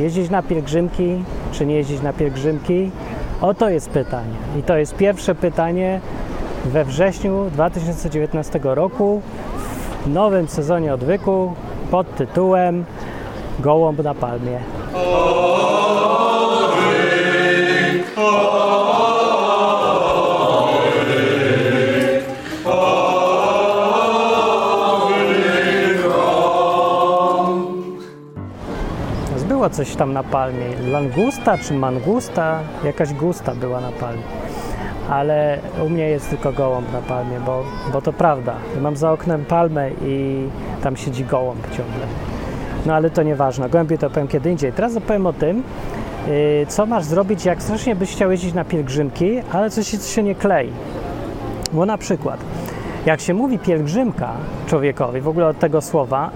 jeździć na pielgrzymki, czy nie jeździć na pielgrzymki? Oto jest pytanie. I to jest pierwsze pytanie we wrześniu 2019 roku w nowym sezonie odwyku pod tytułem Gołąb na palmie. Coś tam na palmie. Langusta czy mangusta? Jakaś gusta była na palmie. Ale u mnie jest tylko gołąb na palmie, bo, bo to prawda. Mam za oknem palmę i tam siedzi gołąb ciągle. No ale to nieważne. Głębiej to powiem kiedy indziej. Teraz opowiem o tym, yy, co masz zrobić, jak strasznie byś chciał jeździć na pielgrzymki, ale coś się nie klei. Bo na przykład, jak się mówi pielgrzymka człowiekowi, w ogóle od tego słowa,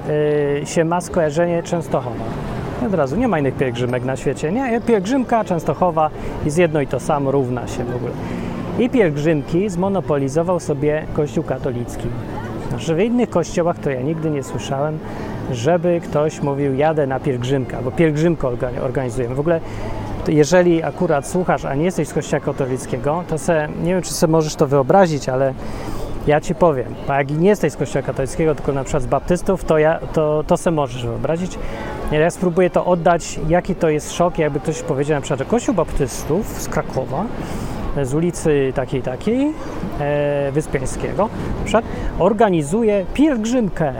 yy, się ma skojarzenie Częstochowa. Od razu nie ma innych pielgrzymek na świecie. Nie, pielgrzymka Częstochowa jest jedno i to samo, równa się w ogóle. I pielgrzymki zmonopolizował sobie Kościół katolicki. Znaczy w innych kościołach to ja nigdy nie słyszałem, żeby ktoś mówił jadę na pielgrzymkę, albo pielgrzymkę organizujemy. W ogóle jeżeli akurat słuchasz, a nie jesteś z kościoła katolickiego, to se, nie wiem, czy sobie możesz to wyobrazić, ale ja ci powiem, bo jak nie jesteś z kościoła katolickiego, tylko na przykład z baptystów, to, ja, to, to se możesz wyobrazić. Ja spróbuję to oddać, jaki to jest szok, jakby ktoś powiedział na przykład, że kościół baptystów z Krakowa, z ulicy takiej, takiej, e, Wyspiańskiego, na przykład, organizuje pielgrzymkę.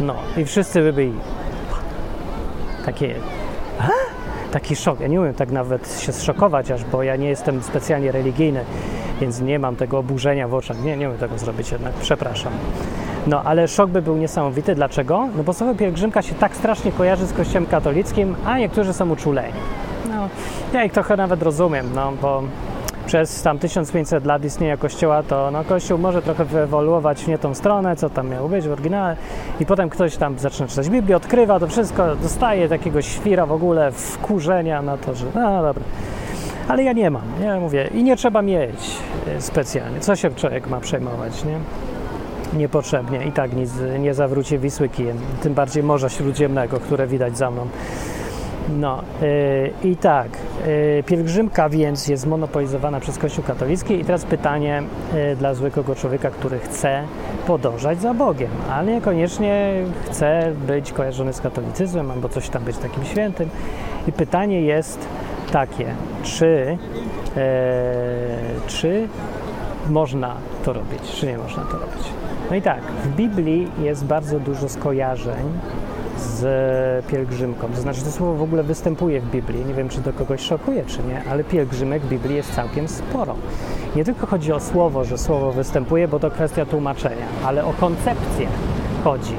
No i wszyscy by byli takie taki szok. Ja nie umiem tak nawet się zszokować, aż bo ja nie jestem specjalnie religijny, więc nie mam tego oburzenia w oczach. Nie, nie umiem tego zrobić jednak, przepraszam. No, ale szok by był niesamowity. Dlaczego? No bo słowo pielgrzymka się tak strasznie kojarzy z kościołem katolickim, a niektórzy są uczuleni. No, ja ich trochę nawet rozumiem, no bo przez tam 1500 lat istnienia Kościoła, to no, Kościół może trochę wyewoluować w nie tą stronę, co tam miało być w oryginale i potem ktoś tam zaczyna czytać Biblię, odkrywa to wszystko, dostaje takiego świra w ogóle, wkurzenia na to, że no dobra. Ale ja nie mam, ja mówię, i nie trzeba mieć e, specjalnie. Co się człowiek ma przejmować, nie? Niepotrzebnie i tak nic nie zawróci Wisły kijem, tym bardziej Morza Śródziemnego, które widać za mną. No yy, i tak, yy, pielgrzymka więc jest zmonopolizowana przez Kościół katolicki i teraz pytanie yy, dla zwykłego człowieka, który chce podążać za Bogiem, ale niekoniecznie chce być kojarzony z katolicyzmem albo coś tam być takim świętym. I pytanie jest takie, czy, czy można to robić, czy nie można to robić. No i tak, w Biblii jest bardzo dużo skojarzeń z pielgrzymką. To znaczy, to słowo w ogóle występuje w Biblii. Nie wiem, czy to kogoś szokuje, czy nie, ale pielgrzymek w Biblii jest całkiem sporo. Nie tylko chodzi o słowo, że słowo występuje, bo to kwestia tłumaczenia, ale o koncepcję chodzi.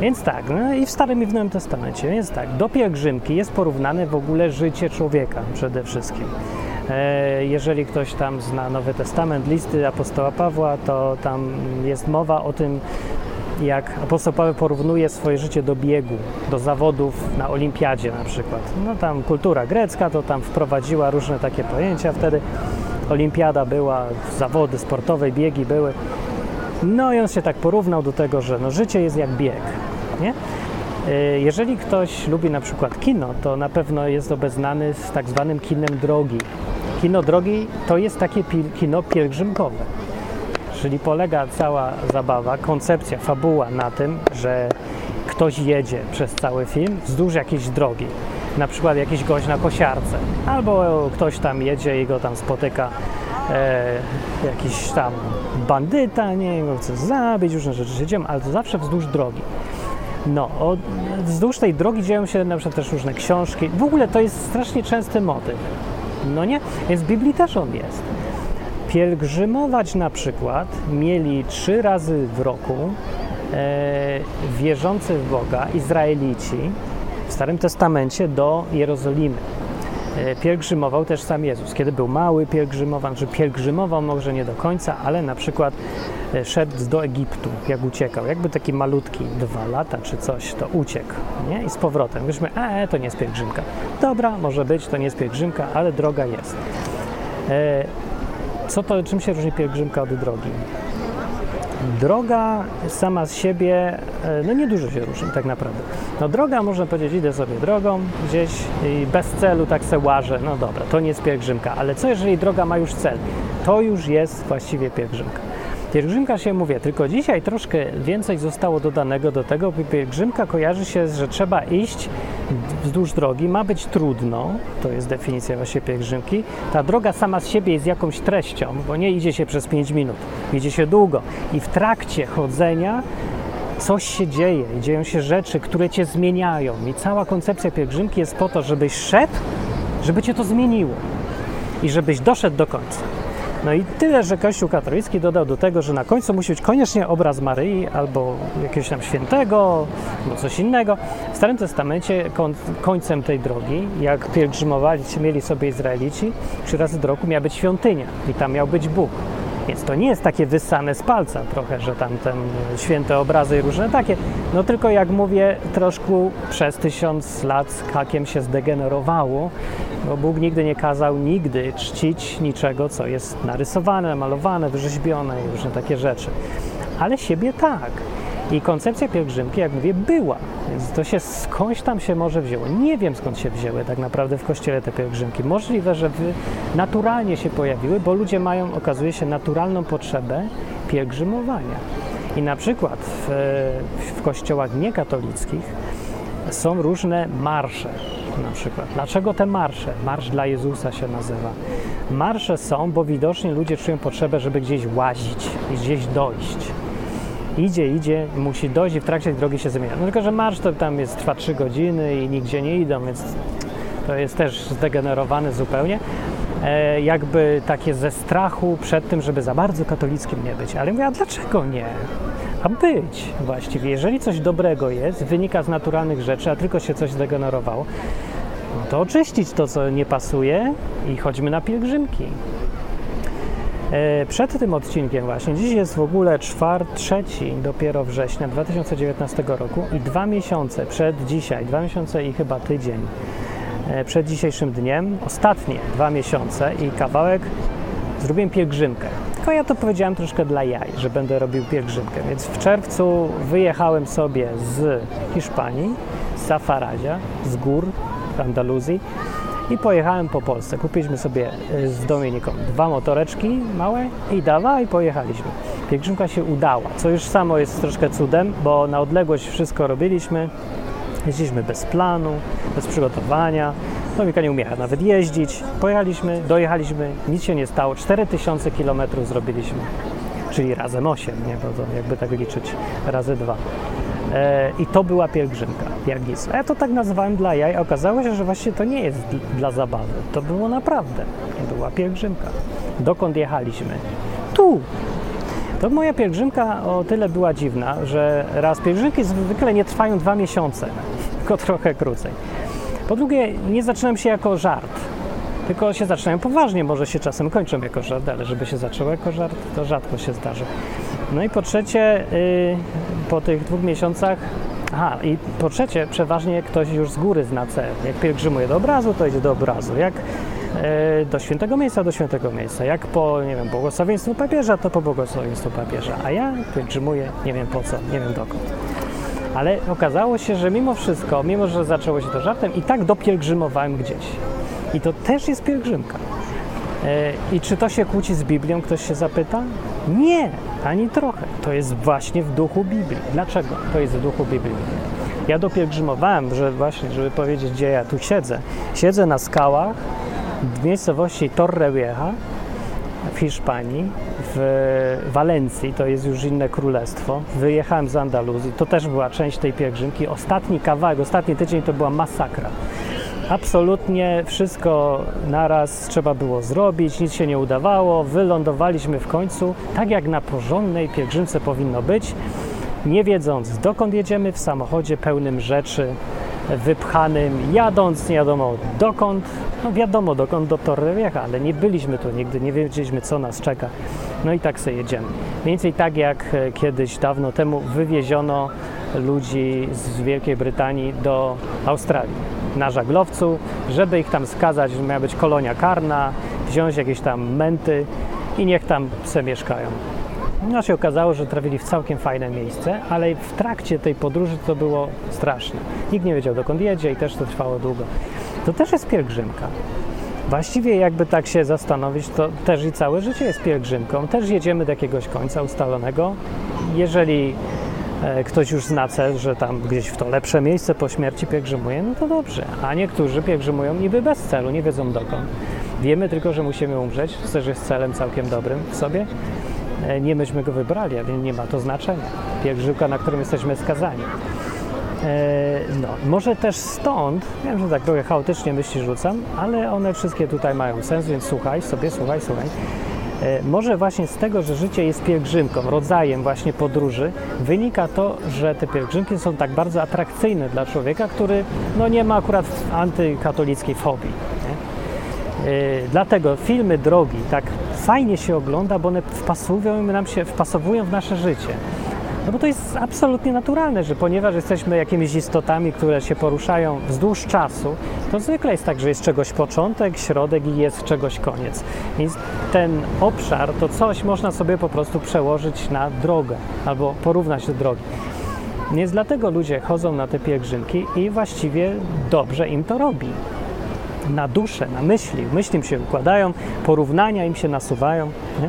Więc tak, no i w Starym i w Nowym Testamencie, więc tak, do pielgrzymki jest porównane w ogóle życie człowieka przede wszystkim. E, jeżeli ktoś tam zna Nowy Testament, listy apostoła Pawła, to tam jest mowa o tym, jak apostoł Paweł porównuje swoje życie do biegu, do zawodów na olimpiadzie na przykład. No tam kultura grecka to tam wprowadziła różne takie pojęcia, wtedy olimpiada była, zawody sportowe, biegi były. No i on się tak porównał do tego, że no, życie jest jak bieg, nie? Y, jeżeli ktoś lubi na przykład kino, to na pewno jest obeznany z tak zwanym kinem drogi. Kino drogi to jest takie kino pielgrzymkowe. Czyli polega cała zabawa, koncepcja, fabuła na tym, że ktoś jedzie przez cały film wzdłuż jakiejś drogi. Na przykład jakiś gość na kosiarce, albo ktoś tam jedzie i go tam spotyka e, jakiś tam bandyta, nie wiem, chce zabić, różne rzeczy się dzieją, ale to zawsze wzdłuż drogi. No, o, wzdłuż tej drogi dzieją się na przykład też różne książki. W ogóle to jest strasznie częsty motyw. No nie? Więc w Biblii też on jest. Pielgrzymować na przykład mieli trzy razy w roku e, wierzący w Boga Izraelici w Starym Testamencie do Jerozolimy. E, pielgrzymował też sam Jezus. Kiedy był mały, pielgrzymował, czy pielgrzymował może nie do końca, ale na przykład e, szedł do Egiptu, jak uciekał. Jakby taki malutki, dwa lata czy coś, to uciekł, nie? I z powrotem. Myśmy, e, to nie jest pielgrzymka. Dobra, może być, to nie jest pielgrzymka, ale droga jest. E, co to, czym się różni pielgrzymka od drogi? Droga sama z siebie, e, no niedużo się różni tak naprawdę. No droga, można powiedzieć, idę sobie drogą gdzieś i bez celu tak se łażę, no dobra, to nie jest pielgrzymka, ale co jeżeli droga ma już cel? To już jest właściwie pielgrzymka. Pielgrzymka się mówię, tylko dzisiaj troszkę więcej zostało dodanego do tego, by pielgrzymka kojarzy się, że trzeba iść wzdłuż drogi, ma być trudno, to jest definicja właśnie pielgrzymki. Ta droga sama z siebie jest jakąś treścią, bo nie idzie się przez 5 minut, idzie się długo i w trakcie chodzenia coś się dzieje, dzieją się rzeczy, które cię zmieniają i cała koncepcja pielgrzymki jest po to, żebyś szedł, żeby cię to zmieniło i żebyś doszedł do końca. No i tyle, że Kościół katolicki dodał do tego, że na końcu musi być koniecznie obraz Maryi albo jakiegoś tam świętego, albo coś innego. W Starym Testamencie końcem tej drogi, jak pielgrzymowali, mieli sobie Izraelici, trzy razy do roku miała być świątynia i tam miał być Bóg. Więc to nie jest takie wyssane z palca trochę, że tam ten święte obrazy i różne takie. No tylko jak mówię, troszkę przez tysiąc lat z hakiem się zdegenerowało, bo Bóg nigdy nie kazał nigdy czcić niczego, co jest narysowane, malowane, wyrzeźbione i różne takie rzeczy. Ale siebie tak. I koncepcja pielgrzymki, jak mówię, była. Więc to się skądś tam się może wzięło. Nie wiem skąd się wzięły tak naprawdę w kościele te pielgrzymki. Możliwe, że naturalnie się pojawiły, bo ludzie mają, okazuje się, naturalną potrzebę pielgrzymowania. I na przykład w, w kościołach niekatolickich są różne marsze. Na przykład. Dlaczego te marsze? Marsz dla Jezusa się nazywa. Marsze są, bo widocznie ludzie czują potrzebę, żeby gdzieś łazić i gdzieś dojść idzie, idzie, musi dojść i w trakcie drogi się zmienia. No tylko, że marsz to tam jest, trwa 3 godziny i nigdzie nie idą, więc to jest też zdegenerowane zupełnie. E, jakby takie ze strachu przed tym, żeby za bardzo katolickim nie być. Ale mówię, a dlaczego nie? A być właściwie. Jeżeli coś dobrego jest, wynika z naturalnych rzeczy, a tylko się coś zdegenerowało, no to oczyścić to, co nie pasuje i chodźmy na pielgrzymki. E, przed tym odcinkiem właśnie, dziś jest w ogóle czwart, trzeci dopiero września 2019 roku i dwa miesiące przed dzisiaj, dwa miesiące i chyba tydzień e, przed dzisiejszym dniem, ostatnie dwa miesiące i kawałek. Zrobiłem pielgrzymkę. Tylko ja to powiedziałem troszkę dla jaj, że będę robił pielgrzymkę. Więc w czerwcu wyjechałem sobie z Hiszpanii, z Safaradzia, z gór Andaluzji i pojechałem po Polsce. Kupiliśmy sobie e, z Dominiką dwa motoreczki małe i dawa i pojechaliśmy. Pielgrzymka się udała, co już samo jest troszkę cudem, bo na odległość wszystko robiliśmy. Jeździliśmy bez planu, bez przygotowania. No Tomika nie umiała nawet jeździć. Pojechaliśmy, dojechaliśmy, nic się nie stało. 4000 km zrobiliśmy, czyli razem 8, nie? Bo to jakby tak liczyć, razy 2. I to była pielgrzymka. A ja to tak nazywałem dla jaj, okazało się, że właśnie to nie jest dla zabawy. To było naprawdę. To była pielgrzymka. Dokąd jechaliśmy? Tu! To moja pielgrzymka o tyle była dziwna, że raz pielgrzymki zwykle nie trwają dwa miesiące, tylko trochę krócej. Po drugie, nie zaczynam się jako żart, tylko się zaczynają poważnie. Może się czasem kończą jako żart, ale żeby się zaczęło jako żart, to rzadko się zdarzy. No i po trzecie, yy, po tych dwóch miesiącach, aha, i po trzecie, przeważnie ktoś już z góry zna cel. Jak pielgrzymuje do obrazu, to idzie do obrazu. Jak yy, do świętego miejsca, do świętego miejsca. Jak po, nie wiem, błogosławieństwu papieża, to po błogosławieństwu papieża. A ja pielgrzymuję, nie wiem po co, nie wiem dokąd. Ale okazało się, że mimo wszystko, mimo że zaczęło się to żartem, i tak dopielgrzymowałem gdzieś. I to też jest pielgrzymka. E, I czy to się kłóci z Biblią, ktoś się zapyta? Nie, ani trochę. To jest właśnie w duchu Biblii. Dlaczego to jest w duchu Biblii? Ja dopielgrzymowałem, że właśnie, żeby powiedzieć, gdzie ja tu siedzę. Siedzę na skałach w miejscowości Torrevieja w Hiszpanii, w Walencji, to jest już inne królestwo. Wyjechałem z Andaluzji, to też była część tej pielgrzymki. Ostatni kawałek, ostatni tydzień to była masakra. Absolutnie wszystko naraz trzeba było zrobić, nic się nie udawało. Wylądowaliśmy w końcu tak, jak na porządnej pielgrzymce powinno być, nie wiedząc dokąd jedziemy, w samochodzie pełnym rzeczy, wypchanym, jadąc nie wiadomo dokąd, no wiadomo dokąd, do Torrevieja, ale nie byliśmy tu nigdy, nie wiedzieliśmy co nas czeka. No i tak sobie jedziemy. Mniej więcej tak jak e, kiedyś dawno temu wywieziono ludzi z Wielkiej Brytanii do Australii na żaglowcu, żeby ich tam skazać, że miała być kolonia karna, wziąć jakieś tam menty i niech tam se mieszkają. No się okazało, że trafili w całkiem fajne miejsce, ale w trakcie tej podróży to było straszne. Nikt nie wiedział dokąd jedzie i też to trwało długo. To też jest pielgrzymka. Właściwie jakby tak się zastanowić, to też i całe życie jest pielgrzymką. Też jedziemy do jakiegoś końca ustalonego. Jeżeli ktoś już zna cel, że tam gdzieś w to lepsze miejsce po śmierci pielgrzymuje, no to dobrze. A niektórzy pielgrzymują niby bez celu, nie wiedzą dokąd. Wiemy tylko, że musimy umrzeć, co też jest celem całkiem dobrym w sobie. E, nie myśmy go wybrali, a więc nie ma to znaczenia. Pielgrzymka, na którym jesteśmy skazani. E, no, może też stąd, wiem, że tak trochę chaotycznie myśli rzucam, ale one wszystkie tutaj mają sens, więc słuchaj sobie, słuchaj, słuchaj. E, może właśnie z tego, że życie jest pielgrzymką, rodzajem właśnie podróży, wynika to, że te pielgrzymki są tak bardzo atrakcyjne dla człowieka, który no, nie ma akurat antykatolickiej fobii. Nie? Dlatego filmy drogi tak fajnie się ogląda, bo one wpasowują nam się, wpasowują w nasze życie. No bo to jest absolutnie naturalne, że ponieważ jesteśmy jakimiś istotami, które się poruszają wzdłuż czasu, to zwykle jest tak, że jest czegoś początek, środek i jest czegoś koniec. Więc ten obszar to coś można sobie po prostu przełożyć na drogę albo porównać do drogi. Więc dlatego ludzie chodzą na te pielgrzymki i właściwie dobrze im to robi. Na duszę, na myśli. Myśli im się układają, porównania im się nasuwają. Nie?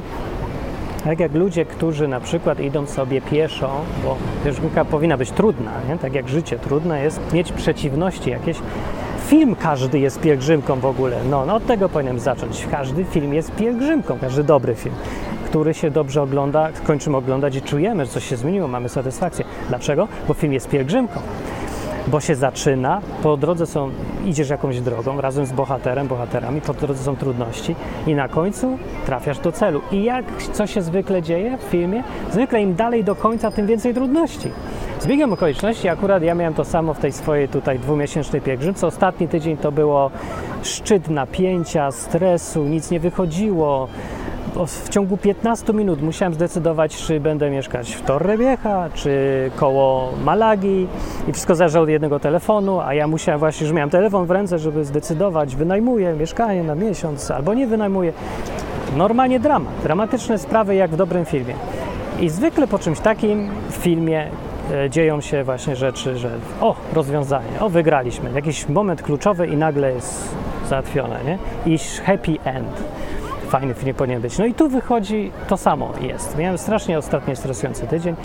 Tak jak ludzie, którzy na przykład idą sobie pieszo, bo pielgrzymka powinna być trudna, nie? tak jak życie trudne jest mieć przeciwności jakieś. Film każdy jest pielgrzymką w ogóle. No, no od tego powinienem zacząć. Każdy film jest pielgrzymką, każdy dobry film, który się dobrze ogląda, kończymy oglądać i czujemy, że coś się zmieniło, mamy satysfakcję. Dlaczego? Bo film jest pielgrzymką bo się zaczyna, po drodze są, idziesz jakąś drogą razem z bohaterem, bohaterami, po drodze są trudności i na końcu trafiasz do celu. I jak co się zwykle dzieje w filmie? Zwykle im dalej do końca, tym więcej trudności. Z okoliczności akurat ja miałem to samo w tej swojej tutaj dwumiesięcznej pielgrzymce. Ostatni tydzień to było szczyt napięcia, stresu, nic nie wychodziło, w ciągu 15 minut musiałem zdecydować, czy będę mieszkać w Torrevieja, czy koło Malagi i wszystko zależało od jednego telefonu, a ja musiałem właśnie, że miałem telefon w ręce, żeby zdecydować, wynajmuję mieszkanie na miesiąc albo nie wynajmuję. Normalnie dramat, dramatyczne sprawy jak w dobrym filmie. I zwykle po czymś takim w filmie e, dzieją się właśnie rzeczy, że o, rozwiązanie, o, wygraliśmy, jakiś moment kluczowy i nagle jest załatwione, nie? I happy end fajny film powinien być. No i tu wychodzi to samo jest. Miałem strasznie ostatnio stresujący tydzień.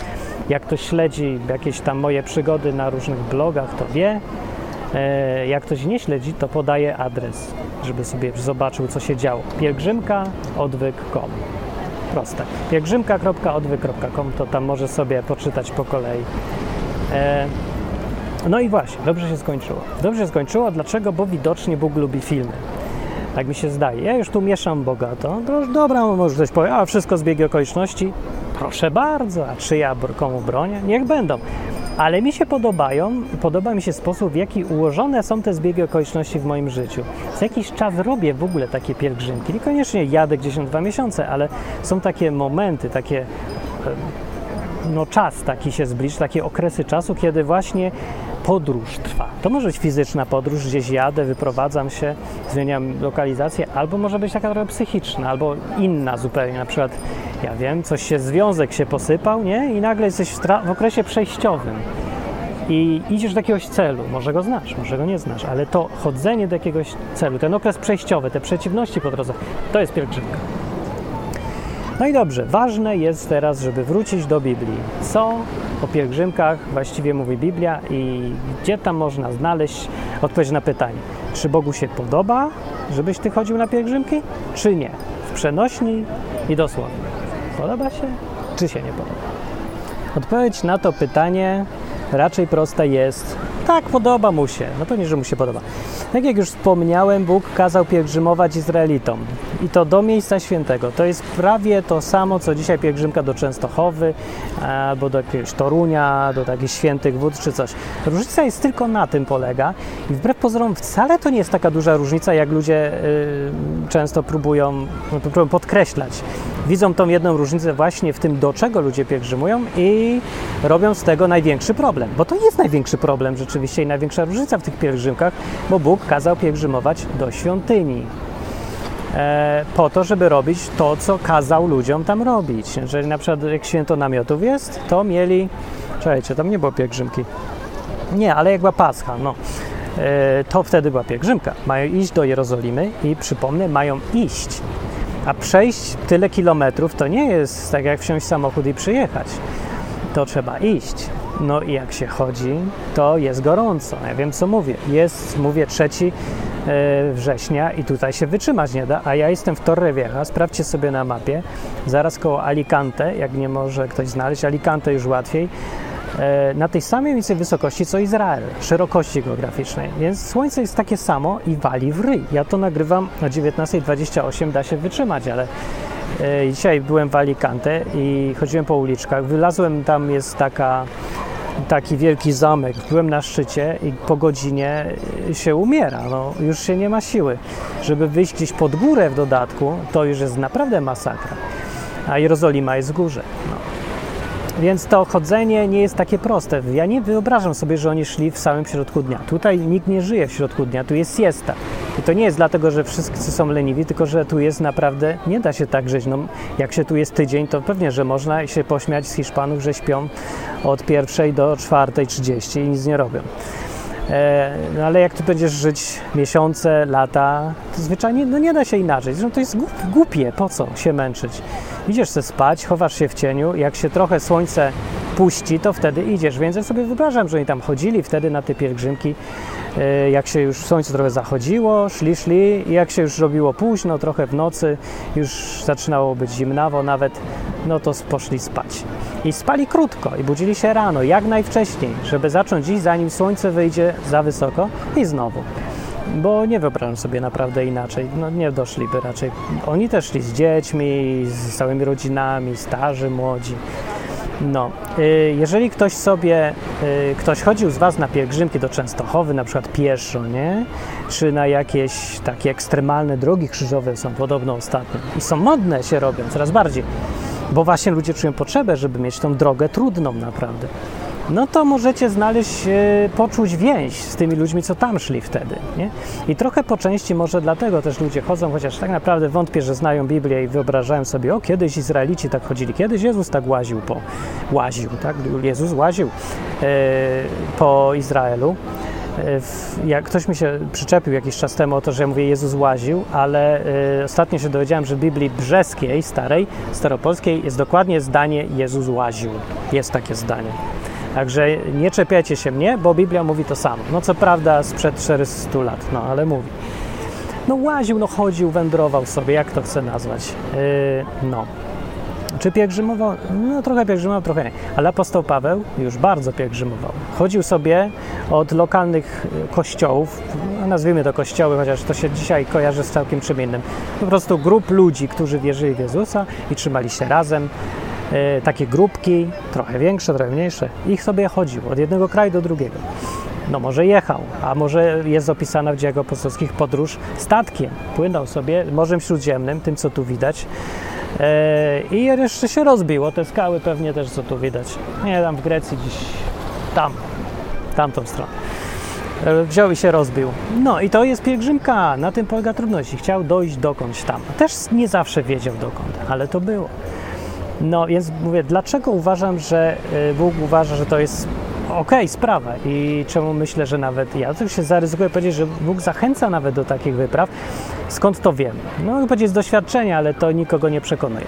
Jak ktoś śledzi jakieś tam moje przygody na różnych blogach, to wie. E, jak ktoś nie śledzi, to podaje adres, żeby sobie zobaczył, co się działo. Pielgrzymka.odwyk.com Proste. Pielgrzymka.odwyk.com to tam może sobie poczytać po kolei. E, no i właśnie, dobrze się skończyło. Dobrze się skończyło, dlaczego? Bo widocznie Bóg lubi filmy. Tak mi się zdaje. Ja już tu mieszam bogato. To dobra, może ktoś powie, a wszystko zbiegi okoliczności. Proszę bardzo, a czy ja komu bronię? Niech będą. Ale mi się podobają, podoba mi się sposób, w jaki ułożone są te zbiegi okoliczności w moim życiu. Co jakiś czas robię w ogóle takie pielgrzymki. Niekoniecznie jadę gdzieś na dwa miesiące, ale są takie momenty, takie no czas taki się zbliży, takie okresy czasu, kiedy właśnie podróż trwa. To może być fizyczna podróż, gdzieś jadę, wyprowadzam się, zmieniam lokalizację, albo może być taka trochę psychiczna, albo inna zupełnie, na przykład, ja wiem, coś się, związek się posypał, nie? I nagle jesteś w, w okresie przejściowym i idziesz do jakiegoś celu, może go znasz, może go nie znasz, ale to chodzenie do jakiegoś celu, ten okres przejściowy, te przeciwności po drodze, to jest pielgrzymka. No i dobrze, ważne jest teraz, żeby wrócić do Biblii. Co o pielgrzymkach właściwie mówi Biblia i gdzie tam można znaleźć odpowiedź na pytanie, czy Bogu się podoba, żebyś ty chodził na pielgrzymki, czy nie? W przenośni i dosłownie. Podoba się, czy się nie podoba? Odpowiedź na to pytanie raczej prosta jest tak, podoba mu się. No pewnie, że mu się podoba. Tak jak już wspomniałem, Bóg kazał pielgrzymować Izraelitom i to do miejsca świętego. To jest prawie to samo, co dzisiaj pielgrzymka do Częstochowy albo do jakiegoś Torunia, do takich świętych wód czy coś. Różnica jest tylko na tym polega i wbrew pozorom wcale to nie jest taka duża różnica, jak ludzie y, często próbują, no, próbują podkreślać. Widzą tą jedną różnicę właśnie w tym, do czego ludzie pielgrzymują i robią z tego największy problem. Bo to jest największy problem rzeczywiście i największa różnica w tych pielgrzymkach, bo Bóg kazał pielgrzymować do świątyni. E, po to, żeby robić to, co kazał ludziom tam robić. Jeżeli na przykład jak święto namiotów jest, to mieli, czekajcie, tam nie było pielgrzymki. Nie, ale jak była Pascha, no, e, to wtedy była pielgrzymka. Mają iść do Jerozolimy i przypomnę, mają iść. A przejść tyle kilometrów to nie jest tak jak wsiąść w samochód i przyjechać. To trzeba iść. No i jak się chodzi, to jest gorąco. Ja wiem, co mówię. Jest, mówię, trzeci e, września i tutaj się wytrzymać nie da, a ja jestem w Torrevieja, sprawdźcie sobie na mapie, zaraz koło Alicante, jak nie może ktoś znaleźć, Alicante już łatwiej, e, na tej samej wysokości co Izrael, szerokości geograficznej, więc słońce jest takie samo i wali w ryj. Ja to nagrywam o 19.28, da się wytrzymać, ale e, dzisiaj byłem w Alicante i chodziłem po uliczkach, wylazłem, tam jest taka taki wielki zamek, byłem na szczycie i po godzinie się umiera, no, już się nie ma siły. Żeby wyjść gdzieś pod górę w dodatku, to już jest naprawdę masakra. A Jerozolima jest w górze. No. Więc to chodzenie nie jest takie proste. Ja nie wyobrażam sobie, że oni szli w samym środku dnia. Tutaj nikt nie żyje w środku dnia, tu jest siesta. I to nie jest dlatego, że wszyscy są leniwi, tylko że tu jest naprawdę, nie da się tak żyć. No, jak się tu jest tydzień, to pewnie, że można się pośmiać z Hiszpanów, że śpią od pierwszej do czwartej trzydzieści i nic nie robią. E, no ale jak tu będziesz żyć miesiące, lata, to zwyczajnie no nie da się inaczej. Zresztą to jest głupie, po co się męczyć? Idziesz sobie spać, chowasz się w cieniu, jak się trochę słońce puści, to wtedy idziesz. Więc ja sobie wyobrażam, że oni tam chodzili wtedy na te pielgrzymki, e, jak się już słońce trochę zachodziło, szli, szli i jak się już robiło późno, trochę w nocy, już zaczynało być zimnawo nawet, no to poszli spać. I spali krótko i budzili się rano, jak najwcześniej, żeby zacząć dziś, zanim słońce wyjdzie za wysoko i znowu. Bo nie wyobrażam sobie naprawdę inaczej. No nie doszliby raczej. Oni też szli z dziećmi, z całymi rodzinami, starzy, młodzi. No, y, jeżeli ktoś sobie, y, ktoś chodził z Was na pielgrzymki do Częstochowy, na przykład pieszo, nie? Czy na jakieś takie ekstremalne drogi krzyżowe są podobno ostatnio i są modne się robią coraz bardziej bo właśnie ludzie czują potrzebę, żeby mieć tą drogę trudną naprawdę. No to możecie znaleźć, e, poczuć więź z tymi ludźmi, co tam szli wtedy. Nie? I trochę po części może dlatego też ludzie chodzą, chociaż tak naprawdę wątpię, że znają Biblię i wyobrażają sobie, o kiedyś Izraelici tak chodzili, kiedyś Jezus tak łaził po, łaził, tak? Jezus łaził e, po Izraelu. E, jak ktoś mi się przyczepił jakiś czas temu o to, że ja mówię Jezus łaził, ale y, ostatnio się dowiedziałem, że w Biblii brzeskiej, starej, staropolskiej jest dokładnie zdanie Jezus łaził. Jest takie zdanie. Także nie czepiajcie się mnie, bo Biblia mówi to samo. No co prawda sprzed 400 lat, no ale mówi. No łaził, no chodził, wędrował sobie, jak to chcę nazwać. Yy, no. Czy pielgrzymował? No trochę pielgrzymował, trochę nie. Ale apostoł Paweł już bardzo pielgrzymował. Chodził sobie od lokalnych e, kościołów, no, nazwijmy to kościoły, chociaż to się dzisiaj kojarzy z całkiem czym innym. Po prostu grup ludzi, którzy wierzyli w Jezusa i trzymali się razem. E, takie grupki, trochę większe, trochę mniejsze. Ich sobie chodził od jednego kraju do drugiego. No może jechał, a może jest opisana w dziejach apostolskich podróż statkiem. Płynął sobie Morzem Śródziemnym, tym co tu widać, E, I jeszcze się rozbiło, te skały pewnie też co tu widać. Nie, tam w Grecji gdzieś, tam, tamtą stronę. E, wziął i się rozbił. No i to jest pielgrzymka, na tym polega trudność. Chciał dojść dokądś tam. Też nie zawsze wiedział dokąd, ale to było. No więc mówię, dlaczego uważam, że e, Bóg uważa, że to jest okej okay, sprawa i czemu myślę, że nawet ja to się zaryzykuję powiedzieć, że Bóg zachęca nawet do takich wypraw. Skąd to wiem? No mogę powiedzieć z doświadczenia, ale to nikogo nie przekonuje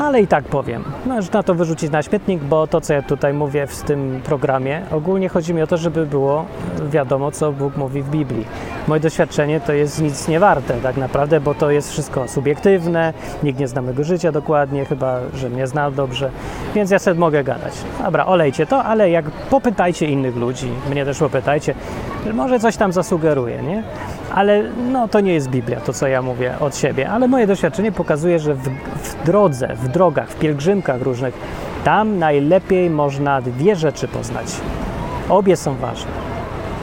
ale i tak powiem. Można to wyrzucić na śmietnik, bo to, co ja tutaj mówię w tym programie, ogólnie chodzi mi o to, żeby było wiadomo, co Bóg mówi w Biblii. Moje doświadczenie to jest nic nie warte tak naprawdę, bo to jest wszystko subiektywne, nikt nie zna mego życia dokładnie, chyba, że mnie zna dobrze, więc ja sobie mogę gadać. Dobra, olejcie to, ale jak popytajcie innych ludzi, mnie też popytajcie, może coś tam zasugeruje, nie? Ale no, to nie jest Biblia, to co ja mówię od siebie, ale moje doświadczenie pokazuje, że w, w drodze, w drogach, w pielgrzymkach różnych, tam najlepiej można dwie rzeczy poznać. Obie są ważne.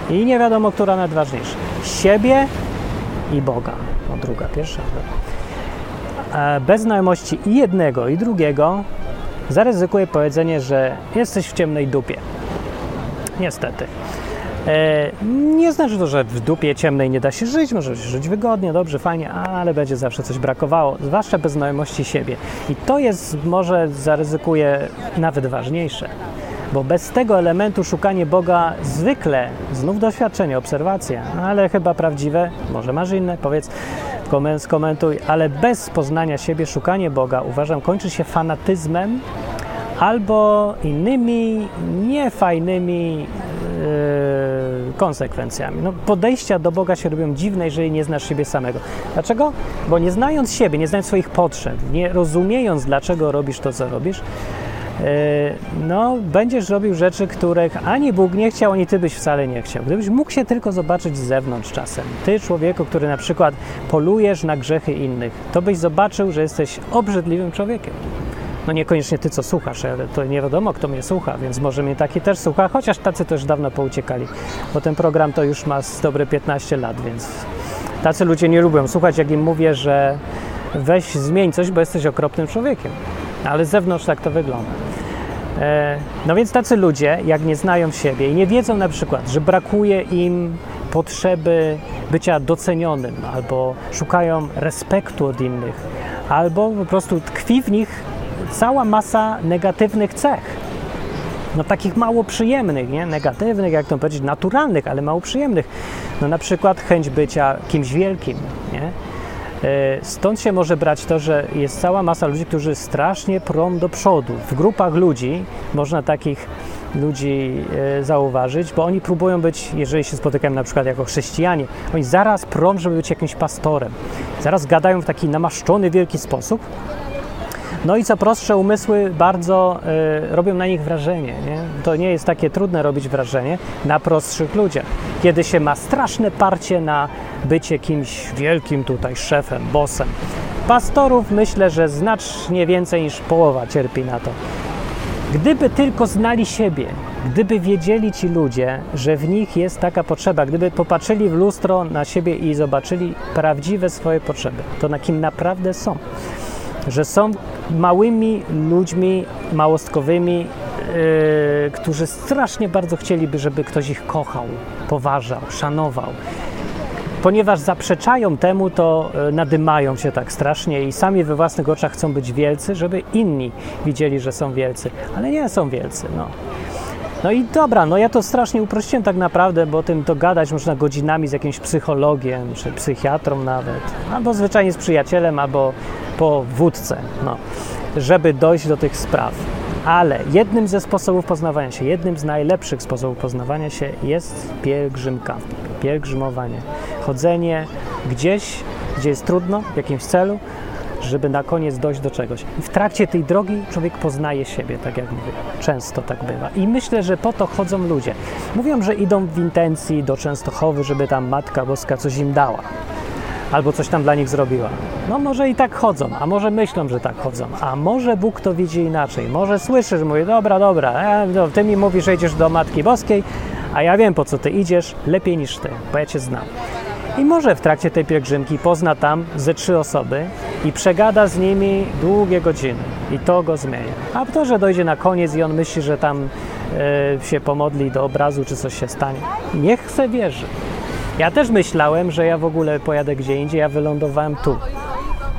I nie wiadomo, która najważniejsza. Siebie i Boga. No druga, pierwsza. E, bez znajomości i jednego, i drugiego zaryzykuję powiedzenie, że jesteś w ciemnej dupie. Niestety. E, nie znaczy to, że w dupie ciemnej nie da się żyć, może się żyć wygodnie, dobrze, fajnie, ale będzie zawsze coś brakowało, zwłaszcza bez znajomości siebie. I to jest, może zaryzykuję, nawet ważniejsze, bo bez tego elementu szukanie Boga zwykle, znów doświadczenie, obserwacja, ale chyba prawdziwe, może masz inne, powiedz, skomentuj, ale bez poznania siebie szukanie Boga uważam kończy się fanatyzmem albo innymi niefajnymi konsekwencjami. No, podejścia do Boga się robią dziwne, jeżeli nie znasz siebie samego. Dlaczego? Bo nie znając siebie, nie znając swoich potrzeb, nie rozumiejąc, dlaczego robisz to, co robisz, yy, no, będziesz robił rzeczy, których ani Bóg nie chciał, ani ty byś wcale nie chciał. Gdybyś mógł się tylko zobaczyć z zewnątrz czasem, ty człowieku, który na przykład polujesz na grzechy innych, to byś zobaczył, że jesteś obrzydliwym człowiekiem. No niekoniecznie ty, co słuchasz, ale to nie wiadomo, kto mnie słucha, więc może mnie taki też słucha, chociaż tacy też dawno pouciekali, bo ten program to już ma z dobre 15 lat, więc tacy ludzie nie lubią słuchać, jak im mówię, że weź zmień coś, bo jesteś okropnym człowiekiem. Ale z zewnątrz tak to wygląda. E, no więc tacy ludzie, jak nie znają siebie i nie wiedzą na przykład, że brakuje im potrzeby bycia docenionym, albo szukają respektu od innych, albo po prostu tkwi w nich cała masa negatywnych cech. No takich mało przyjemnych, nie? Negatywnych, jak to powiedzieć, naturalnych, ale mało przyjemnych. No na przykład chęć bycia kimś wielkim, nie? E, stąd się może brać to, że jest cała masa ludzi, którzy strasznie prą do przodu. W grupach ludzi można takich ludzi e, zauważyć, bo oni próbują być, jeżeli się spotykają na przykład jako chrześcijanie, oni zaraz prą, żeby być jakimś pastorem. Zaraz gadają w taki namaszczony, wielki sposób, no i co prostsze umysły bardzo y, robią na nich wrażenie. Nie? To nie jest takie trudne robić wrażenie na prostszych ludziach. Kiedy się ma straszne parcie na bycie kimś wielkim tutaj szefem, bosem. Pastorów myślę, że znacznie więcej niż połowa cierpi na to. Gdyby tylko znali siebie, gdyby wiedzieli ci ludzie, że w nich jest taka potrzeba, gdyby popatrzyli w lustro na siebie i zobaczyli prawdziwe swoje potrzeby, to na kim naprawdę są że są małymi ludźmi małostkowymi, yy, którzy strasznie bardzo chcieliby, żeby ktoś ich kochał, poważał, szanował. Ponieważ zaprzeczają temu, to yy, nadymają się tak strasznie i sami we własnych oczach chcą być wielcy, żeby inni widzieli, że są wielcy, ale nie są wielcy. No. No i dobra, no ja to strasznie uprościłem tak naprawdę, bo o tym to gadać można godzinami z jakimś psychologiem, czy psychiatrą nawet, albo zwyczajnie z przyjacielem, albo po wódce, no, żeby dojść do tych spraw. Ale jednym ze sposobów poznawania się, jednym z najlepszych sposobów poznawania się jest pielgrzymka, pielgrzymowanie. Chodzenie gdzieś, gdzie jest trudno, w jakimś celu, żeby na koniec dojść do czegoś. I w trakcie tej drogi człowiek poznaje siebie, tak jak mówię. Często tak bywa. I myślę, że po to chodzą ludzie. Mówią, że idą w intencji do Częstochowy, żeby tam Matka Boska coś im dała albo coś tam dla nich zrobiła. No może i tak chodzą, a może myślą, że tak chodzą, a może Bóg to widzi inaczej. Może słyszy, że mówi, dobra, dobra, e, no, ty mi mówisz, że idziesz do Matki Boskiej, a ja wiem, po co ty idziesz, lepiej niż ty, bo ja cię znam. I może w trakcie tej pielgrzymki pozna tam ze trzy osoby i przegada z nimi długie godziny. I to go zmienia. A to, że dojdzie na koniec i on myśli, że tam e, się pomodli do obrazu, czy coś się stanie. Niech chce wierzy. Ja też myślałem, że ja w ogóle pojadę gdzie indziej, ja wylądowałem tu.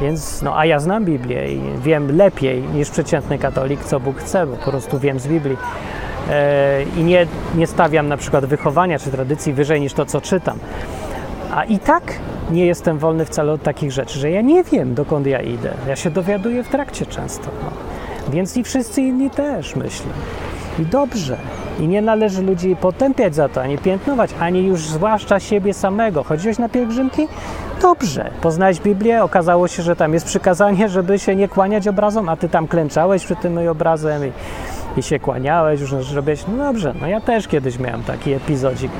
Więc, no, a ja znam Biblię i wiem lepiej niż przeciętny katolik, co Bóg chce, bo po prostu wiem z Biblii. E, I nie, nie stawiam na przykład wychowania czy tradycji wyżej niż to, co czytam. A i tak nie jestem wolny wcale od takich rzeczy, że ja nie wiem, dokąd ja idę. Ja się dowiaduję w trakcie często. No. Więc i wszyscy inni też, myślę. I dobrze. I nie należy ludzi potępiać za to, ani piętnować, ani już zwłaszcza siebie samego. Chodziłeś na pielgrzymki? Dobrze. Poznałeś Biblię, okazało się, że tam jest przykazanie, żeby się nie kłaniać obrazom, a ty tam klęczałeś przed tym obrazem i, i się kłaniałeś, już robiłeś. No dobrze, no ja też kiedyś miałem taki epizodzik.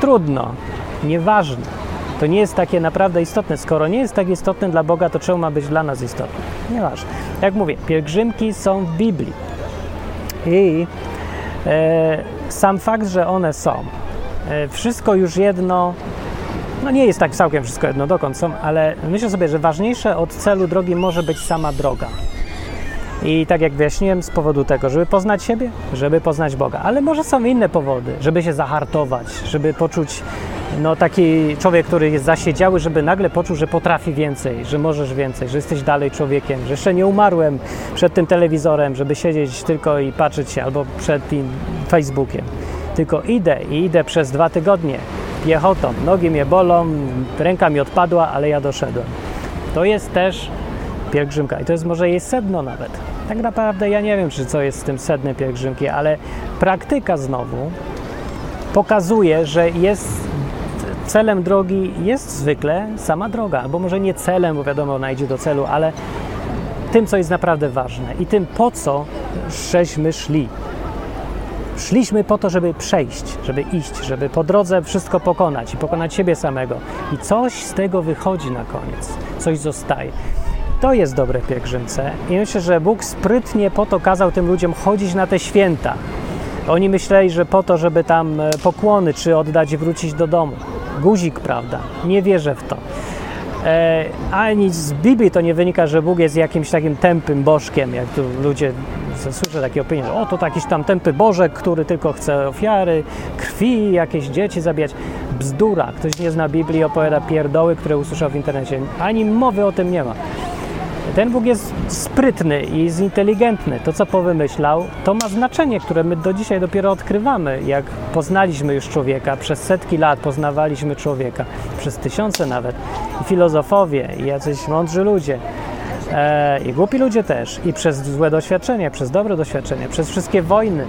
Trudno, nieważne. To nie jest takie naprawdę istotne. Skoro nie jest tak istotne dla Boga, to czemu ma być dla nas istotne? Nieważne. Jak mówię, pielgrzymki są w Biblii. I e, sam fakt, że one są, e, wszystko już jedno, no nie jest tak całkiem wszystko jedno dokąd są, ale myślę sobie, że ważniejsze od celu drogi może być sama droga. I tak jak wyjaśniłem, z powodu tego, żeby poznać siebie, żeby poznać Boga. Ale może są inne powody, żeby się zahartować, żeby poczuć, no taki człowiek, który jest zasiedziały, żeby nagle poczuł, że potrafi więcej, że możesz więcej, że jesteś dalej człowiekiem, że jeszcze nie umarłem przed tym telewizorem, żeby siedzieć tylko i patrzeć się, albo przed tym Facebookiem. Tylko idę i idę przez dwa tygodnie piechotą. Nogi mnie bolą, ręka mi odpadła, ale ja doszedłem. To jest też pielgrzymka i to jest może jej sedno nawet. Tak naprawdę ja nie wiem, czy co jest z tym sednem pielgrzymki, ale praktyka znowu pokazuje, że jest celem drogi jest zwykle sama droga, albo może nie celem, bo wiadomo, ona idzie do celu, ale tym, co jest naprawdę ważne i tym, po co żeśmy szli. Szliśmy po to, żeby przejść, żeby iść, żeby po drodze wszystko pokonać i pokonać siebie samego. I coś z tego wychodzi na koniec, coś zostaje. To jest dobre pielgrzymce i myślę, że Bóg sprytnie po to kazał tym ludziom chodzić na te święta. Oni myśleli, że po to, żeby tam e, pokłony czy oddać i wrócić do domu. Guzik, prawda? Nie wierzę w to. E, ani z Biblii to nie wynika, że Bóg jest jakimś takim tępym bożkiem, jak tu ludzie słyszę takie opinie, że o to jakiś tam tępy bożek, który tylko chce ofiary, krwi, jakieś dzieci zabijać. Bzdura. Ktoś nie zna Biblii, opowiada pierdoły, które usłyszał w internecie. Ani mowy o tym nie ma. Ten Bóg jest sprytny i jest inteligentny. To, co powymyślał, to ma znaczenie, które my do dzisiaj dopiero odkrywamy. Jak poznaliśmy już człowieka, przez setki lat poznawaliśmy człowieka, przez tysiące nawet. I filozofowie, i jacyś mądrzy ludzie, e, i głupi ludzie też, i przez złe doświadczenie, przez dobre doświadczenie, przez wszystkie wojny,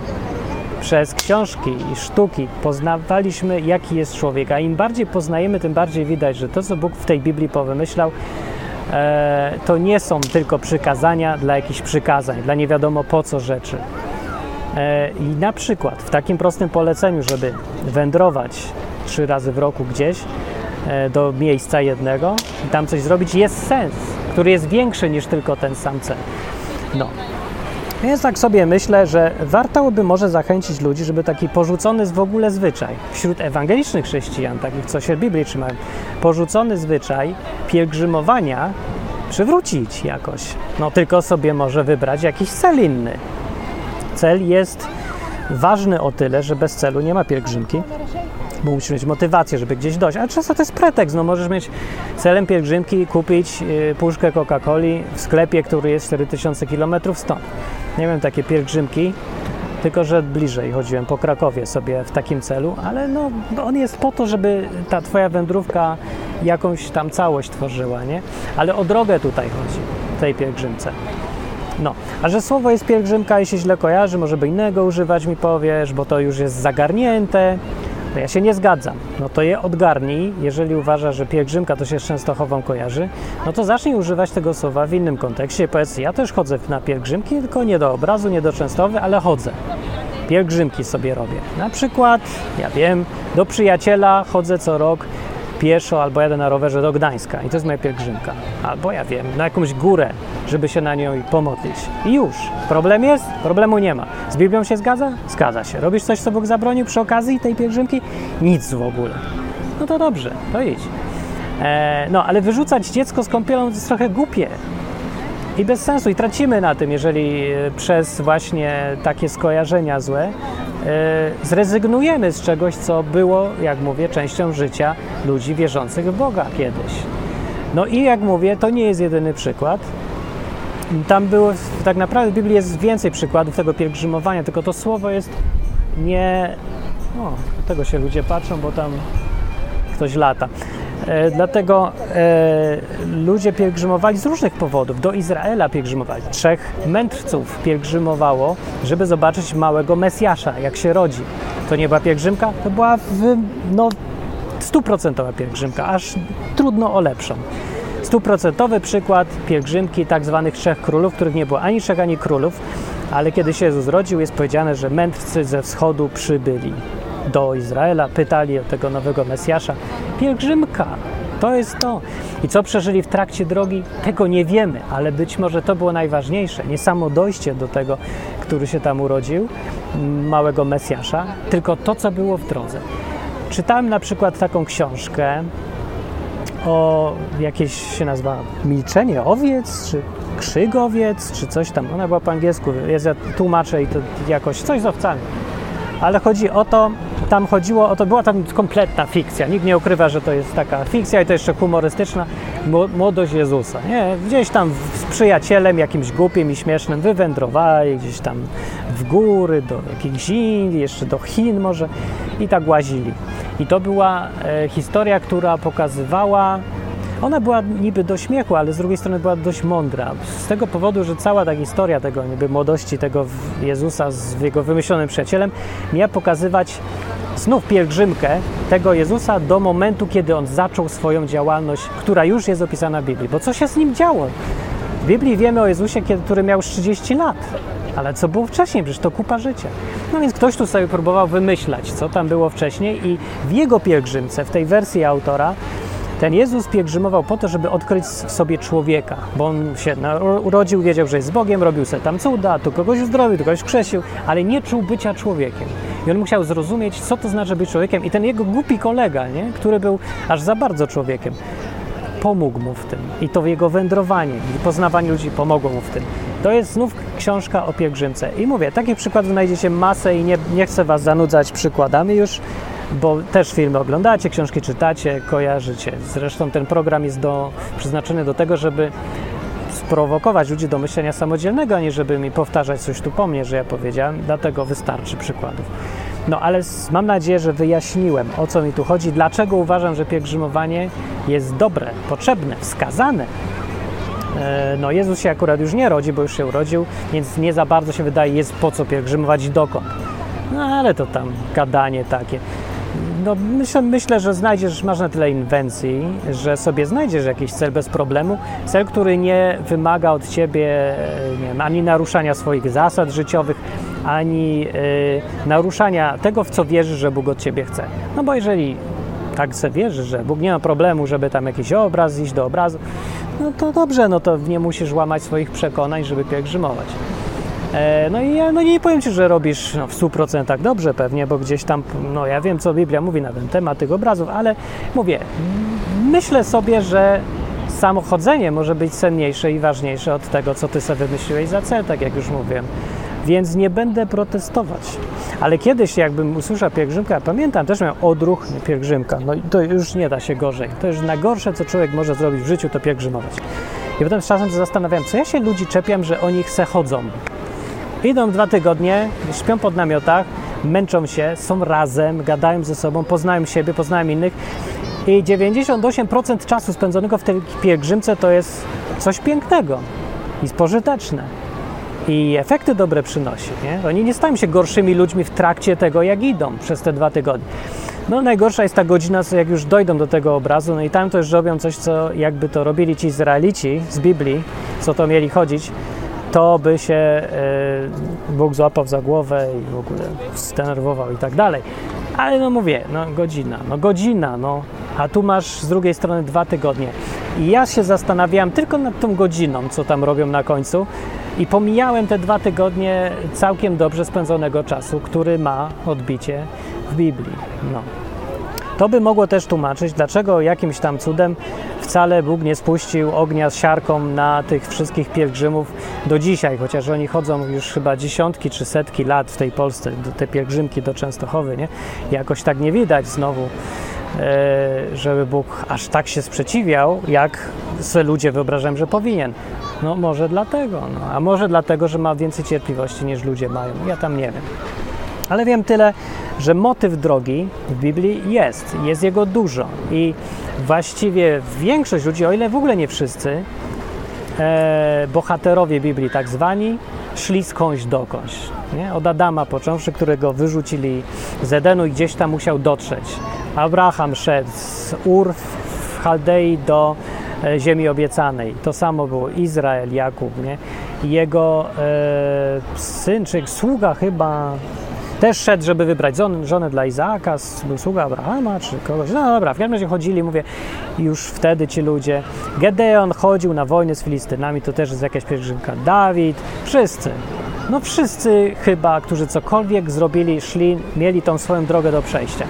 przez książki i sztuki poznawaliśmy, jaki jest człowiek. A im bardziej poznajemy, tym bardziej widać, że to, co Bóg w tej Biblii powymyślał, to nie są tylko przykazania dla jakichś przykazań, dla nie wiadomo po co rzeczy. E, I na przykład w takim prostym poleceniu, żeby wędrować trzy razy w roku gdzieś e, do miejsca jednego i tam coś zrobić, jest sens, który jest większy niż tylko ten sam cel. No, więc tak sobie myślę, że warto by może zachęcić ludzi, żeby taki porzucony w ogóle zwyczaj wśród ewangelicznych chrześcijan, takich co się Biblii trzymają, porzucony zwyczaj pielgrzymowania przywrócić jakoś. No tylko sobie może wybrać jakiś cel inny. Cel jest ważny o tyle, że bez celu nie ma pielgrzymki bo musisz mieć motywację, żeby gdzieś dojść. A często to jest pretekst, no możesz mieć celem pielgrzymki kupić y, puszkę Coca-Coli w sklepie, który jest 4000 km stąd. Nie wiem, takie pielgrzymki, tylko że bliżej chodziłem po Krakowie sobie w takim celu, ale no, on jest po to, żeby ta twoja wędrówka jakąś tam całość tworzyła, nie? Ale o drogę tutaj chodzi, tej pielgrzymce. No, a że słowo jest pielgrzymka i się źle kojarzy, może by innego używać mi powiesz, bo to już jest zagarnięte, no ja się nie zgadzam. No to je odgarnij, jeżeli uważa, że pielgrzymka to się z Częstochową kojarzy, no to zacznij używać tego słowa w innym kontekście. Powiedz, ja też chodzę na pielgrzymki, tylko nie do obrazu, nie do Częstowy, ale chodzę. Pielgrzymki sobie robię. Na przykład, ja wiem, do przyjaciela chodzę co rok pieszo albo jadę na rowerze do Gdańska i to jest moja pielgrzymka. Albo ja wiem, na jakąś górę, żeby się na nią pomodlić. I już. Problem jest? Problemu nie ma. Z Biblią się zgadza? Zgadza się. Robisz coś, co Bóg zabronił przy okazji tej pielgrzymki? Nic w ogóle. No to dobrze, to idź. E, no, ale wyrzucać dziecko z kąpielą jest trochę głupie i bez sensu. I tracimy na tym, jeżeli e, przez właśnie takie skojarzenia złe zrezygnujemy z czegoś, co było, jak mówię, częścią życia ludzi wierzących w Boga kiedyś. No i jak mówię, to nie jest jedyny przykład. Tam było, tak naprawdę w Biblii jest więcej przykładów tego pielgrzymowania, tylko to słowo jest nie. O, do tego się ludzie patrzą, bo tam ktoś lata. E, dlatego e, ludzie pielgrzymowali z różnych powodów. Do Izraela pielgrzymowali. Trzech mędrców pielgrzymowało, żeby zobaczyć małego Mesjasza, jak się rodzi. To nie była pielgrzymka, to była w, no, stuprocentowa pielgrzymka, aż trudno o lepszą. Stuprocentowy przykład pielgrzymki tak zwanych trzech królów, których nie było ani trzech, ani królów, ale kiedy się Jezus rodził, jest powiedziane, że mędrcy ze wschodu przybyli do Izraela, pytali o tego nowego Mesjasza. Pielgrzymka, to jest to. I co przeżyli w trakcie drogi, tego nie wiemy, ale być może to było najważniejsze. Nie samo dojście do tego, który się tam urodził, małego Mesjasza, tylko to, co było w drodze. Czytałem na przykład taką książkę o jakieś się nazywa milczenie owiec, czy krzyk owiec, czy coś tam. Ona była po angielsku, jest ja tłumaczę i to jakoś coś z owcami. Ale chodzi o to, tam chodziło o to, była tam kompletna fikcja. Nikt nie ukrywa, że to jest taka fikcja i to jeszcze humorystyczna młodość Jezusa. Nie? Gdzieś tam z przyjacielem jakimś głupim i śmiesznym wywędrowali gdzieś tam w góry, do jakichś Indii, jeszcze do Chin może i tak łazili. I to była e, historia, która pokazywała ona była niby do śmiechu, ale z drugiej strony była dość mądra. Z tego powodu, że cała ta historia tego niby młodości tego Jezusa z jego wymyślonym przyjacielem miała pokazywać znów pielgrzymkę tego Jezusa do momentu, kiedy on zaczął swoją działalność, która już jest opisana w Biblii. Bo co się z nim działo? W Biblii wiemy o Jezusie, który miał 30 lat. Ale co było wcześniej? Przecież to kupa życia. No więc ktoś tu sobie próbował wymyślać, co tam było wcześniej i w jego pielgrzymce, w tej wersji autora, ten Jezus pielgrzymował po to, żeby odkryć w sobie człowieka, bo on się urodził, wiedział, że jest Bogiem, robił sobie tam cuda, tu kogoś uzdrowił, tu kogoś krzesił, ale nie czuł bycia człowiekiem. I on musiał zrozumieć, co to znaczy być człowiekiem. I ten jego głupi kolega, nie? który był aż za bardzo człowiekiem, pomógł mu w tym. I to jego wędrowanie i poznawanie ludzi pomogło mu w tym. To jest znów książka o pielgrzymce. I mówię, takich przykładów znajdziecie masę i nie, nie chcę Was zanudzać przykładami już, bo też filmy oglądacie, książki czytacie, kojarzycie. Zresztą ten program jest do, przeznaczony do tego, żeby sprowokować ludzi do myślenia samodzielnego, a nie żeby mi powtarzać coś tu po mnie, że ja powiedziałem, dlatego wystarczy przykładów. No ale mam nadzieję, że wyjaśniłem, o co mi tu chodzi, dlaczego uważam, że pielgrzymowanie jest dobre, potrzebne, wskazane. E, no Jezus się akurat już nie rodzi, bo już się urodził, więc nie za bardzo się wydaje, jest po co pielgrzymować dokąd. No ale to tam gadanie takie no myślę, myślę, że znajdziesz, masz na tyle inwencji, że sobie znajdziesz jakiś cel bez problemu. Cel, który nie wymaga od ciebie nie wiem, ani naruszania swoich zasad życiowych, ani y, naruszania tego, w co wierzysz, że Bóg od ciebie chce. No bo jeżeli tak sobie wierzysz, że Bóg nie ma problemu, żeby tam jakiś obraz, iść do obrazu, no to dobrze, no to nie musisz łamać swoich przekonań, żeby pielgrzymować. E, no i ja no nie powiem Ci, że robisz no, w 100% dobrze pewnie, bo gdzieś tam, no ja wiem, co Biblia mówi na ten temat tych obrazów, ale mówię, myślę sobie, że samochodzenie może być cenniejsze i ważniejsze od tego, co Ty sobie wymyśliłeś za cel, tak jak już mówiłem. Więc nie będę protestować. Ale kiedyś, jakbym usłyszał pielgrzymkę, ja pamiętam, też miał odruch pielgrzymka. No to już nie da się gorzej. To już najgorsze, co człowiek może zrobić w życiu, to pielgrzymować. I potem z czasem się zastanawiam, co ja się ludzi czepiam, że oni chce chodzą. Idą dwa tygodnie, śpią pod namiotach, męczą się, są razem, gadają ze sobą, poznają siebie, poznają innych. I 98% czasu spędzonego w tej pielgrzymce to jest coś pięknego i pożyteczne. I efekty dobre przynosi. Nie? Oni nie stają się gorszymi ludźmi w trakcie tego, jak idą przez te dwa tygodnie. No najgorsza jest ta godzina, jak już dojdą do tego obrazu, no i tam już robią coś, co jakby to robili ci Izraelici z Biblii, co to mieli chodzić, to by się e, Bóg złapał za głowę i w ogóle zdenerwował i tak dalej. Ale no mówię, no godzina, no godzina, no. A tu masz z drugiej strony dwa tygodnie. I ja się zastanawiałem tylko nad tą godziną, co tam robią na końcu. I pomijałem te dwa tygodnie całkiem dobrze spędzonego czasu, który ma odbicie w Biblii. No. To by mogło też tłumaczyć, dlaczego jakimś tam cudem wcale Bóg nie spuścił ognia z siarką na tych wszystkich pielgrzymów do dzisiaj, chociaż oni chodzą już chyba dziesiątki czy setki lat w tej Polsce, te pielgrzymki do Częstochowy, nie? Jakoś tak nie widać znowu, e, żeby Bóg aż tak się sprzeciwiał, jak sobie ludzie wyobrażają, że powinien. No może dlatego, no. a może dlatego, że ma więcej cierpliwości niż ludzie mają. Ja tam nie wiem. Ale wiem tyle, że motyw drogi w Biblii jest, jest jego dużo i właściwie większość ludzi, o ile w ogóle nie wszyscy, e, bohaterowie Biblii tak zwani, szli skądś dokądś. Nie? Od Adama począwszy, którego wyrzucili z Edenu i gdzieś tam musiał dotrzeć. Abraham szedł z Ur w Chaldei do e, ziemi obiecanej. To samo było Izrael, Jakub, nie? Jego e, syn, czy sługa chyba też szedł, żeby wybrać żonę dla Izaaka, był sługa Abrahama czy kogoś. No dobra, w każdym razie chodzili, mówię, już wtedy ci ludzie. Gedeon chodził na wojnę z Filistynami, to też jest jakaś pielgrzymka. Dawid, wszyscy. No wszyscy chyba, którzy cokolwiek zrobili, szli, mieli tą swoją drogę do przejścia.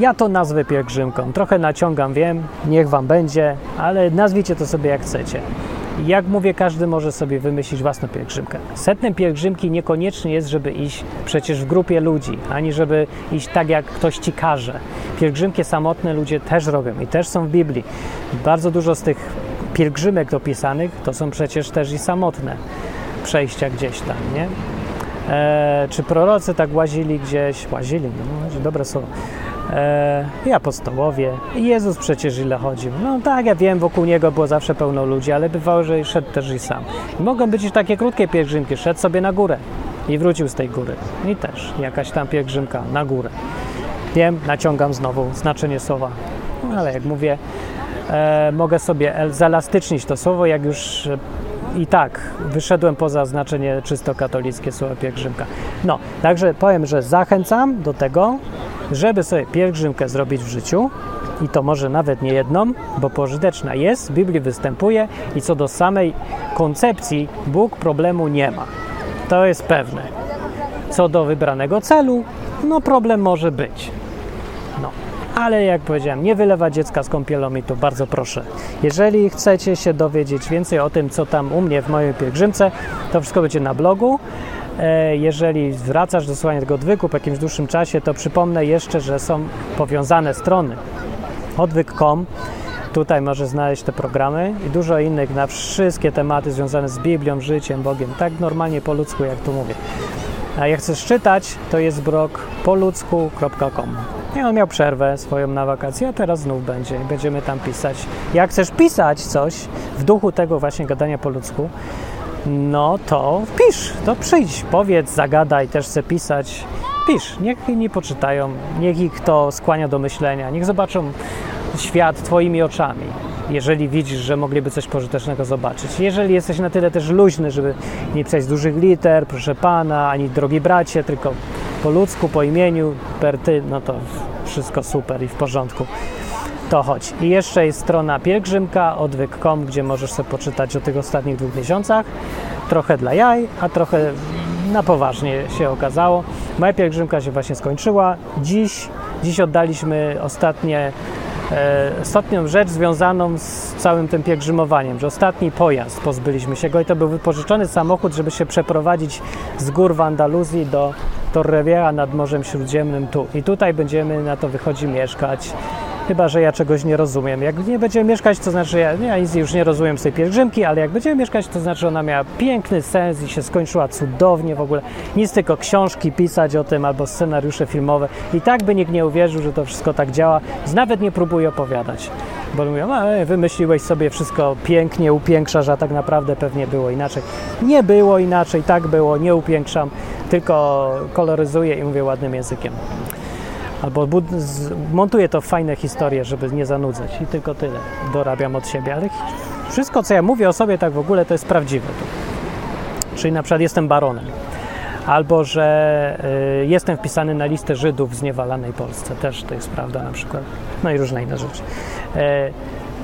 Ja to nazwę pielgrzymką. Trochę naciągam, wiem, niech wam będzie, ale nazwijcie to sobie jak chcecie. Jak mówię, każdy może sobie wymyślić własną pielgrzymkę. Setnem pielgrzymki niekoniecznie jest, żeby iść przecież w grupie ludzi, ani żeby iść tak, jak ktoś ci każe. Pielgrzymki samotne ludzie też robią i też są w Biblii. Bardzo dużo z tych pielgrzymek opisanych to są przecież też i samotne przejścia gdzieś tam, nie? E, czy prorocy tak łazili gdzieś, łazili, no, dobre słowo, i apostołowie, i Jezus przecież ile chodził. No tak, ja wiem, wokół Niego było zawsze pełno ludzi, ale bywało, że szedł też i sam. I mogą być i takie krótkie pielgrzymki, szedł sobie na górę i wrócił z tej góry. I też jakaś tam pielgrzymka na górę. Wiem, naciągam znowu znaczenie słowa, ale jak mówię, e, mogę sobie zelastycznić to słowo, jak już i tak wyszedłem poza znaczenie czysto katolickie słowa pielgrzymka. No, także powiem, że zachęcam do tego, żeby sobie pielgrzymkę zrobić w życiu i to może nawet nie jedną, bo pożyteczna jest, w Biblii występuje i co do samej koncepcji Bóg problemu nie ma. To jest pewne. Co do wybranego celu, no problem może być. No, ale jak powiedziałem, nie wylewa dziecka z kąpielą i to bardzo proszę. Jeżeli chcecie się dowiedzieć więcej o tym, co tam u mnie w mojej pielgrzymce, to wszystko będzie na blogu. E, jeżeli wracasz do słuchania tego odwyku po jakimś dłuższym czasie, to przypomnę jeszcze, że są powiązane strony. Odwyk.com Tutaj możesz znaleźć te programy i dużo innych na wszystkie tematy związane z Biblią, życiem, Bogiem, tak normalnie po ludzku, jak tu mówię. A jak chcesz czytać, to jest blog poludzku.com. I on miał przerwę swoją na wakacje, a teraz znów będzie będziemy tam pisać. Jak chcesz pisać coś w duchu tego właśnie gadania po ludzku, no to pisz, to przyjdź, powiedz, zagadaj, też chcę pisać. Pisz, niech inni poczytają, niech ich to skłania do myślenia, niech zobaczą świat Twoimi oczami, jeżeli widzisz, że mogliby coś pożytecznego zobaczyć. Jeżeli jesteś na tyle też luźny, żeby nie pisać dużych liter, proszę Pana, ani drogi bracie, tylko po ludzku, po imieniu, per ty, no to wszystko super i w porządku. To chodź. I jeszcze jest strona pielgrzymka, odwyk.com, gdzie możesz sobie poczytać o tych ostatnich dwóch miesiącach. Trochę dla jaj, a trochę na poważnie się okazało. Moja pielgrzymka się właśnie skończyła. Dziś, dziś oddaliśmy ostatnie e, ostatnią rzecz związaną z całym tym pielgrzymowaniem, że ostatni pojazd pozbyliśmy się go i to był wypożyczony samochód, żeby się przeprowadzić z gór w Andaluzji do Torrevieja nad Morzem Śródziemnym tu. I tutaj będziemy na to wychodzi mieszkać. Chyba, że ja czegoś nie rozumiem. Jak nie będziemy mieszkać, to znaczy ja, ja nic już nie rozumiem z tej pielgrzymki, ale jak będziemy mieszkać, to znaczy ona miała piękny sens i się skończyła cudownie w ogóle. Nic tylko książki pisać o tym albo scenariusze filmowe. I tak by nikt nie uwierzył, że to wszystko tak działa. Nawet nie próbuję opowiadać. Bo mówią, a wymyśliłeś sobie wszystko pięknie, upiększasz, a tak naprawdę pewnie było inaczej. Nie było inaczej, tak było, nie upiększam, tylko koloryzuję i mówię ładnym językiem albo montuję to w fajne historie, żeby nie zanudzać. I tylko tyle. Dorabiam od siebie, ale wszystko, co ja mówię o sobie tak w ogóle, to jest prawdziwe. Czyli na przykład jestem baronem, albo że y, jestem wpisany na listę Żydów w zniewalanej Polsce, też to jest prawda na przykład, no i różne inne rzeczy. Y,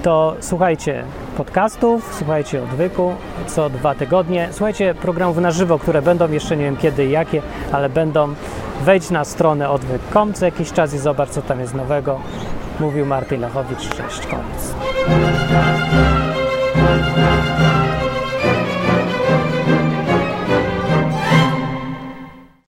to słuchajcie podcastów, słuchajcie odwyku co dwa tygodnie, słuchajcie programów na żywo, które będą, jeszcze nie wiem kiedy i jakie, ale będą Wejdź na stronę odwyk.com co jakiś czas i zobacz, co tam jest nowego. Mówił Martin Lechowicz. Cześć, koniec.